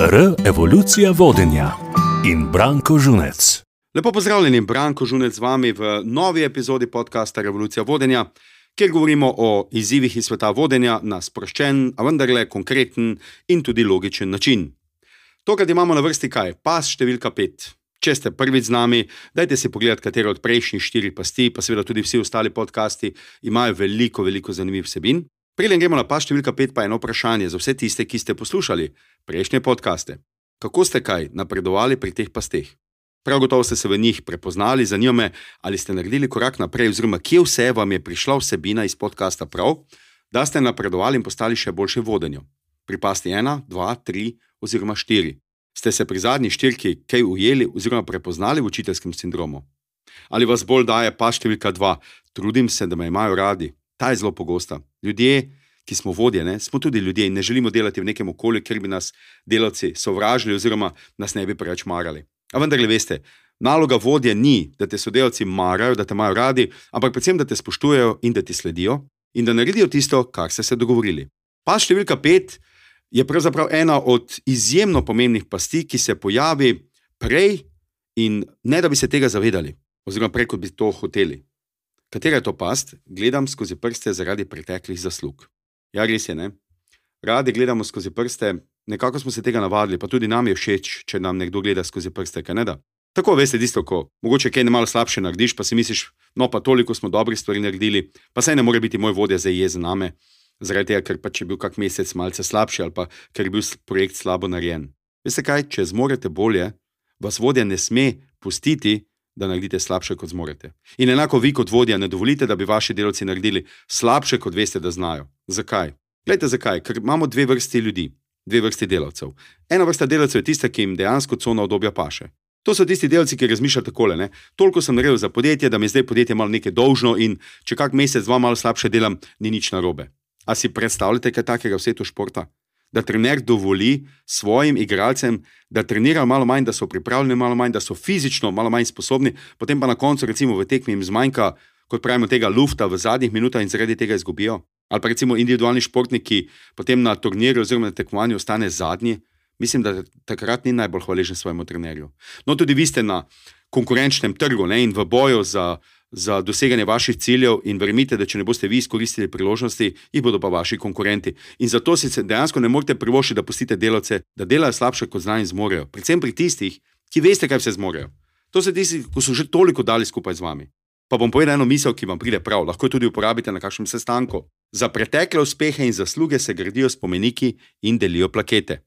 R. Evolucija vodenja in Branko Žunec. Lepo pozdravljeni, Branko Žunec z vami v novi epizodi podcasta Revolucija vodenja, kjer govorimo o izzivih iz sveta vodenja na sproščen, a vendarle konkreten in tudi logičen način. Tokrat imamo na vrsti kaj? Pas številka pet. Če ste prvič z nami, dajte si pogledati, katero od prejšnjih štirih pasti, pa seveda tudi vsi ostali podcasti imajo veliko, veliko zanimivih vsebin. Preden gremo na pas številka pet, pa eno vprašanje za vse tiste, ki ste poslušali prejšnje podkaste. Kako ste kaj napredovali pri teh pasteh? Prav gotovo ste se v njih prepoznali, zanima me, ali ste naredili korak naprej, oziroma kje vse vam je prišla vsebina iz podcasta prav, da ste napredovali in postali še boljše vodenje. Pri pasti ena, dva, tri oziroma štiri. Ste se pri zadnji štirki kaj ujeli oziroma prepoznali v učiteljskem sindromu? Ali vas bolj daje pas številka dva, trudim se, da me imajo radi, ta je zelo pogosta. Ljudje, ki smo vodje, ne, smo tudi ljudje in ne želimo delati v nekem okolju, kjer bi nas delavci sovražili oziroma nas ne bi preveč marali. A vendar, veste, naloga vodje ni, da te sodelavci marajo, da te imajo radi, ampak predvsem, da te spoštujejo in da ti sledijo in da naredijo tisto, kar ste se dogovorili. Pa številka pet je pravzaprav ena od izjemno pomembnih pasti, ki se pojavi prej in ne da bi se tega zavedali, oziroma prej, kot bi to hoteli. Katera je to past? Gledam skozi prste zaradi preteklih zaslug. Ja, res je, ne? Radi gledamo skozi prste, nekako smo se tega navadili, pa tudi nam je všeč, če nam nekdo gleda skozi prste, kaj ne da. Tako veste, tisto, ko mogoče kaj ne malo slabše narediš, pa si misliš, no pa toliko smo dobrih stvari naredili, pa saj ne more biti moj vodja za jezen name, zaradi tega, ker pa če je bil kak mesec malce slabši ali pa ker je bil projekt slabo narejen. Veste kaj, če zmorete bolje, vas vodja ne sme pustiti, da naredite slabše, kot zmorete. In enako vi, kot vodja, ne dovolite, da bi vaši delavci naredili slabše, kot veste, da znajo. Zakaj? Glejte, zakaj? Ker imamo dve vrsti ljudi, dve vrsti delavcev. Ena vrsta delavcev je tista, ki jim dejansko cona obdobja paše. To so tisti delavci, ki razmišljajo takole: ne? toliko sem naredil za podjetje, da mi zdaj podjetje malo nekaj dolžno in če kak mesec, dva malo slabše delam, ni nič narobe. A si predstavljate kaj takega v svetu športa? Da trener dovoli svojim igralcem, da trenirajo malo manj, da so pripravljeni malo manj, da so fizično malo manj sposobni, potem pa na koncu, recimo v tekmi, jim zmanjka, kot pravimo, tega lufta v zadnjih minutah in zaradi tega izgubijo. Ali pa recimo individualni športniki potem na turnirju oziroma na tekmovanju ostane zadnji. Mislim, da takrat ni najbolj hvaležen svojemu trenerju. No, tudi vi ste na konkurenčnem trgu ne, in v boju za za doseganje vaših ciljev in verjemite, da če ne boste vi izkoristili priložnosti, jih bodo pa vaši konkurenti. In zato si dejansko ne morete privoščiti, da pustite delavce, da delajo slabše, kot znajo in zmorejo. Predvsem pri tistih, ki veste, kaj vse zmorejo. To so tisti, ki so že toliko dali skupaj z vami. Pa bom povedal eno misel, ki vam pride prav, lahko jo tudi uporabite na kakšnem sestanku. Za pretekle uspehe in zasluge se gradijo spomeniki in delijo plakete.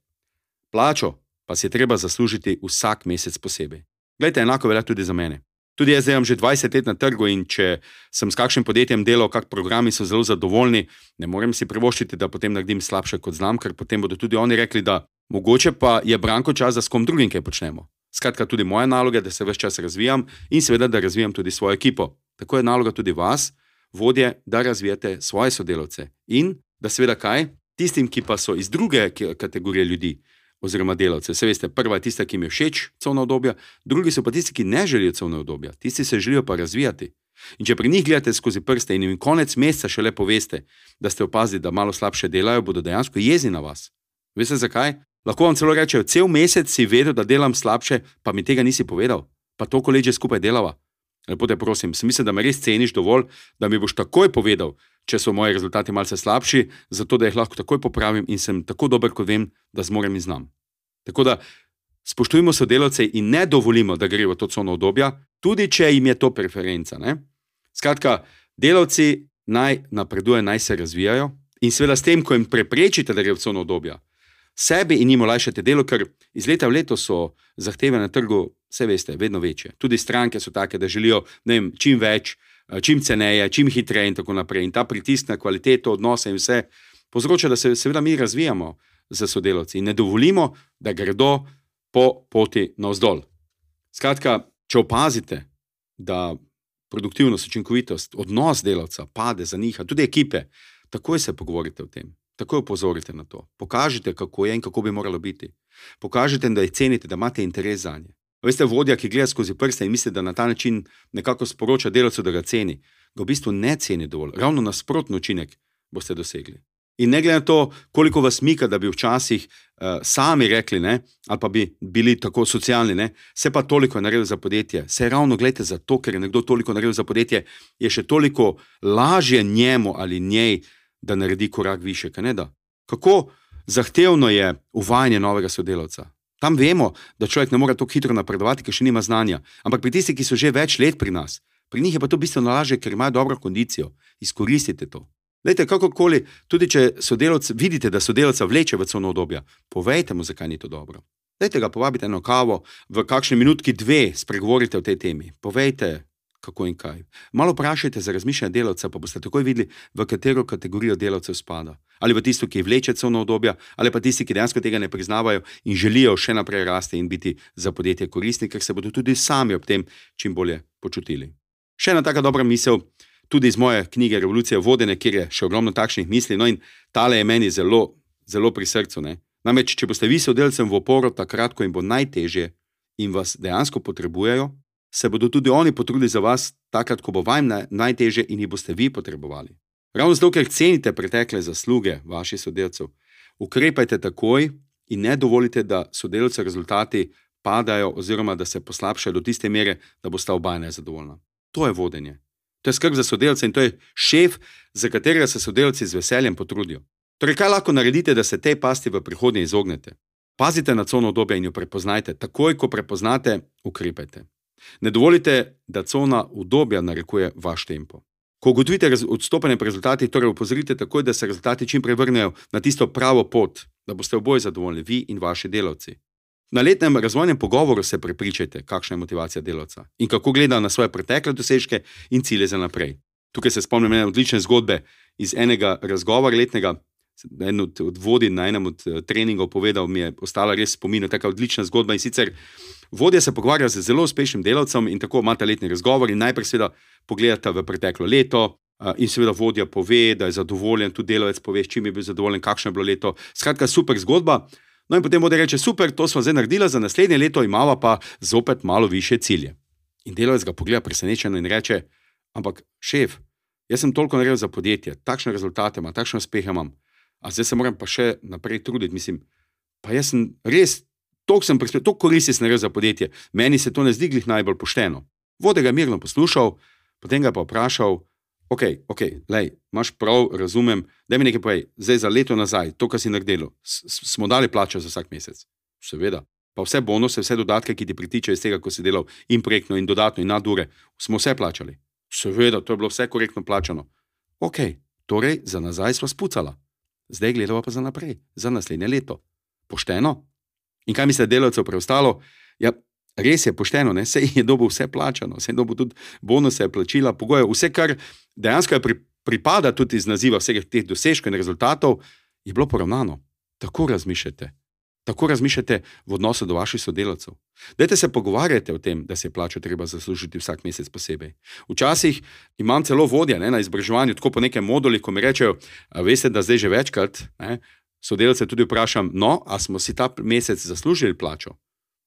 Plačo pa si je treba zaslužiti vsak mesec posebej. Glejte, enako velja tudi za mene. Tudi jaz imam že 20 let na trgu in če sem s kakšnim podjetjem delal, kak programi so zelo zadovoljni, ne morem si privoščiti, da potem naredim slabše kot znam, ker potem bodo tudi oni rekli, da mogoče pa je branko čas, da s kom drugim kaj počnemo. Skratka, tudi moja naloga je, da se vse čas razvijam in seveda, da razvijam tudi svojo ekipo. Tako je naloga tudi vas, vodje, da razvijate svoje sodelavce in da seveda kaj tistim, ki pa so iz druge kategorije ljudi oziroma delavce. Se veste, prva je tista, ki jim je všeč covna obdobja, drugi so pa tisti, ki ne želijo covna obdobja, tisti se želijo pa razvijati. In če pri njih gledate skozi prste in jim konec meseca šele poveste, da ste opazili, da malo slabše delajo, bodo dejansko jezni na vas. Veste zakaj? Lahko vam celo rečejo, cel mesec si vedel, da delam slabše, pa mi tega nisi povedal, pa to koleže skupaj delava. Lepo te prosim, mislim, da me res ceniš dovolj, da mi boš takoj povedal, če so moji rezultati malce slabši, zato da jih lahko takoj popravim in sem tako dober, kot vem, da zmorem in znam. Tako da spoštujmo sodelavce in ne dovolimo, da grejo v to cono obdobja, tudi če jim je to preferenca. Ne? Skratka, delavci naj napredujejo, naj se razvijajo in seveda s tem, ko jim preprečite, da grejo v cono obdobja. Sebi in jim olajšate delo, ker iz leta v leto so zahteve na trgu, vse veste, vedno večje. Tudi stranke so take, da želijo vem, čim več, Eh, čim ceneje, čim hitreje in tako naprej. In ta pritisk na kvaliteto odnosa in vse povzroča, da se seveda mi razvijamo za sodelavci in ne dovolimo, da gredo po poti navzdol. Skratka, če opazite, da produktivnost, učinkovitost, odnos delavca pade za njih, tudi ekipe, takoj se pogovorite o tem. Takoj upozorite na to. Pokažite, kako je in kako bi moralo biti. Pokažite, da jih cenite, da imate interes za nje. Veste, vodja, ki gleda skozi prste in misli, da na ta način nekako sporoča delavcu, da ga ceni, ga v bistvu ne ceni dovolj. Ravno nasprotno učinek boste dosegli. In ne glede na to, koliko vas mika, da bi včasih uh, sami rekli, ne, ali pa bi bili tako socialni, ne, se pa toliko naredil za podjetje. Se ravno gledite za to, ker je nekdo toliko naredil za podjetje, je še toliko lažje njemu ali njej, da naredi korak više. Kako zahtevno je uvajanje novega sodelavca? Tam vemo, da človek ne more tako hitro napredovati, ker še nima znanja. Ampak pri tistih, ki so že več let pri nas, pri njih je pa to bistveno lažje, ker imajo dobro kondicijo. Izkoristite to. Lejte, kakorkoli, tudi če sodelavc, vidite, da sodelavca vleče v cono obdobja, povejte mu, zakaj ni to dobro. Dajte ga povabite na kavo, v kakšni minutki, dve, spregovorite o tej temi. Povejte, kako in kaj. Malo vprašajte za razmišljanje delavca, pa boste takoj videli, v katero kategorijo delavcev spada. Ali v tisto, ki vleče cono obdobja, ali pa tisti, ki dejansko tega ne priznavajo in želijo še naprej rasti in biti za podjetje koristni, ker se bodo tudi sami ob tem čim bolje počutili. Še ena taka dobra misel tudi iz moje knjige Revolucija vodene, kjer je še ogromno takšnih misli. No, in tale je meni zelo, zelo pri srcu. Ne? Namreč, če boste vi sodelavcem v oporu, takrat, ko jim bo najtežje in vas dejansko potrebujejo, se bodo tudi oni potrudili za vas, takrat, ko bo vam najtežje in jih boste vi potrebovali. Ravno zato, ker cenite pretekle zasluge vaših sodelavcev, ukrepajte takoj in ne dovolite, da sodelavce rezultati padajo oziroma da se poslabšajo do tiste mere, da boste oba nezadovoljna. To je vodenje. To je skrb za sodelavce in to je šef, za katerega se sodelavci z veseljem potrudijo. Torej, kaj lahko naredite, da se tej pasti v prihodnje izognete? Pazite na cono obdobja in jo prepoznajte. Takoj, ko prepoznate, ukrepajte. Ne dovolite, da cona obdobja narekuje vaš tempo. Ko ugotovite odstopanje pri rezultatih, torej upozorite takoj, da se rezultati čim prej vrnejo na tisto pravo pot, da boste oboje zadovoljni, vi in vaši delavci. Na letnem razvojnem pogovoru se prepričajte, kakšna je motivacija delavca in kako gleda na svoje pretekle dosežke in cilje za naprej. Tukaj se spomnim ene odlične zgodbe iz enega razgovora letnega. En od, od vodij na enem od uh, treningov povedal, mi je ostala res spomin, tako odlična zgodba. In sicer vodja se pogovarja z zelo uspešnim delavcem in tako imate letni razgovor. Najprej, seveda, pogledate v preteklo leto, in seveda vodja pove, da je zadovoljen, tudi delavec pove, s čim je bil zadovoljen, kakšno je bilo leto. Skratka, super zgodba. No, in potem bo reče: super, to smo zdaj naredili, za naslednje leto imamo pa zopet malo više cilje. In delavec ga pogleda presenečeno in reče: Ampak, šef, jaz sem toliko naredil za podjetje, takšne rezultate imam, takšne uspehe imam, a zdaj se moram pa še naprej truditi. Mislim, pa jaz sem res, toliko sem prispel, toliko koristi sem naredil za podjetje, meni se to ne zdi glih najbolj pošteno. Vode ga mirno poslušal, potem ga pa vprašal, ok, ok, lej, imaš prav, razumem, da mi nekaj povej, zdaj za leto nazaj, to, kar si naredil, smo dali plačo za vsak mesec. Seveda. Pa vse bonuse, vse dodatke, ki ti pritičejo iz tega, ko si delal in projektno, in dodatno, in nadure, smo vse plačali. Seveda, to je bilo vse korektno plačano. Ok, torej za nazaj smo spucala, zdaj gledamo pa za naprej, za naslednje leto. Pošteno? In kaj misli delavcev preostalo? Ja, res je pošteno, vse je dobo vse plačano, vse je dobo tudi bonuse, plačila, pogoje, vse, kar dejansko pri, pripada tudi iz naziva vseh teh dosežkov in rezultatov, je bilo poravnano. Tako razmišljate. Tako razmišljate v odnosu do vaših sodelavcev. Dajte se pogovarjati o tem, da se je plačo treba zaslužiti vsak mesec posebej. Včasih imam celo vodja ne, na izobraževanju, tako po nekem moduli, ko mi rečejo, veste, da zdaj že večkrat ne, sodelavce tudi vprašam, no, a smo si ta mesec zaslužili plačo.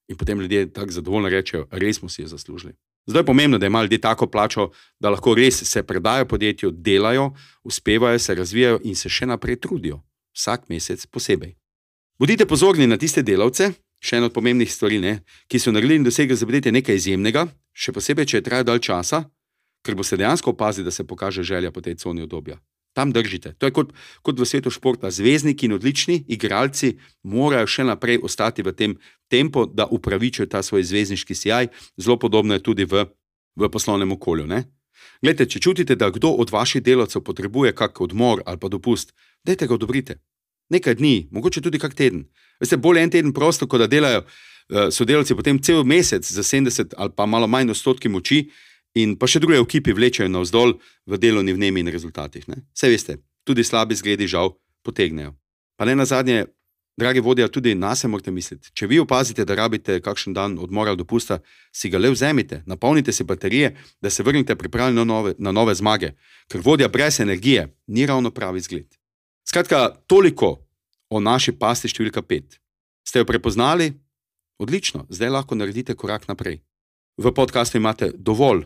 In potem ljudje tako zadovoljno rečejo, res smo si jo zaslužili. Zdaj je pomembno, da imajo ljudje tako plačo, da lahko res se predajo podjetju, delajo, uspevajo, se razvijajo in se še naprej trudijo, vsak mesec posebej. Bodite pozorni na tiste delavce, še ena od pomembnih stvari, ne, ki so naredili in dosegli za podjetje nekaj izjemnega, še posebej, če je trajalo dalj časa, ker boste dejansko opazili, da se pokaže želja po tej coni obdobja tam držite. To je kot, kot v svetu športa. Zvezdniki in odlični igralci morajo še naprej ostati v tem tempu, da upravičijo ta svoj zvezdniški sijaj. Zelo podobno je tudi v, v poslovnem okolju. Glede, če čutite, da kdo od vaših delavcev potrebuje kak odmor ali pa dopust, dajte ga odobrite. Nekaj dni, mogoče tudi kak teden. Veste, bolje en teden prosto, kot da delajo uh, sodelavci potem cel mesec za 70 ali pa malo manj odstotki moči, in pa še druge ekipe vlečejo navzdol v delovni vnemi in rezultatih. Vse veste, tudi slabi zgledi žal potegnejo. Pa ne na zadnje, dragi vodja, tudi nas morate misliti. Če vi opazite, da rabite kakšen dan odmora ali dopusta, si ga le vzemite, napolnite si baterije, da se vrnete pripravljeni na nove, na nove zmage, ker vodja brez energije ni ravno pravi zgled. Skratka, toliko o naši pasti številka pet. Ste jo prepoznali? Odlično, zdaj lahko naredite korak naprej. V podkastu imate dovolj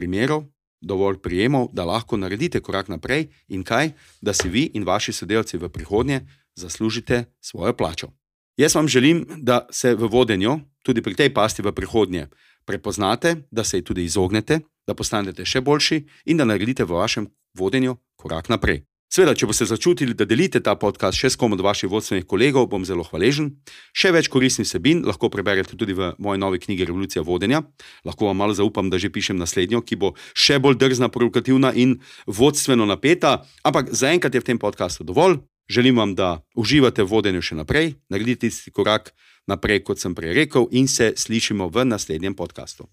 primerov, dovolj prijemov, da lahko naredite korak naprej in kaj, da si vi in vaši sodelavci v prihodnje zaslužite svojo plačo. Jaz vam želim, da se v vodenju, tudi pri tej pasti v prihodnje, prepoznate, da se ji tudi izognete, da postanete še boljši in da naredite v vašem vodenju korak naprej. Sveda, če boste začutili, da delite ta podcast še s kom od vaših vodstvenih kolegov, bom zelo hvaležen. Še več koristnih sebin lahko preberete tudi v moji novi knjigi Revolucija vodenja. Lahko vam malo zaupam, da že pišem naslednjo, ki bo še bolj drzna, provokativna in vodstveno napeta. Ampak zaenkrat je v tem podkastu dovolj. Želim vam, da uživate v vodenju še naprej, naredite tisti korak naprej, kot sem prej rekel, in se slišimo v naslednjem podkastu.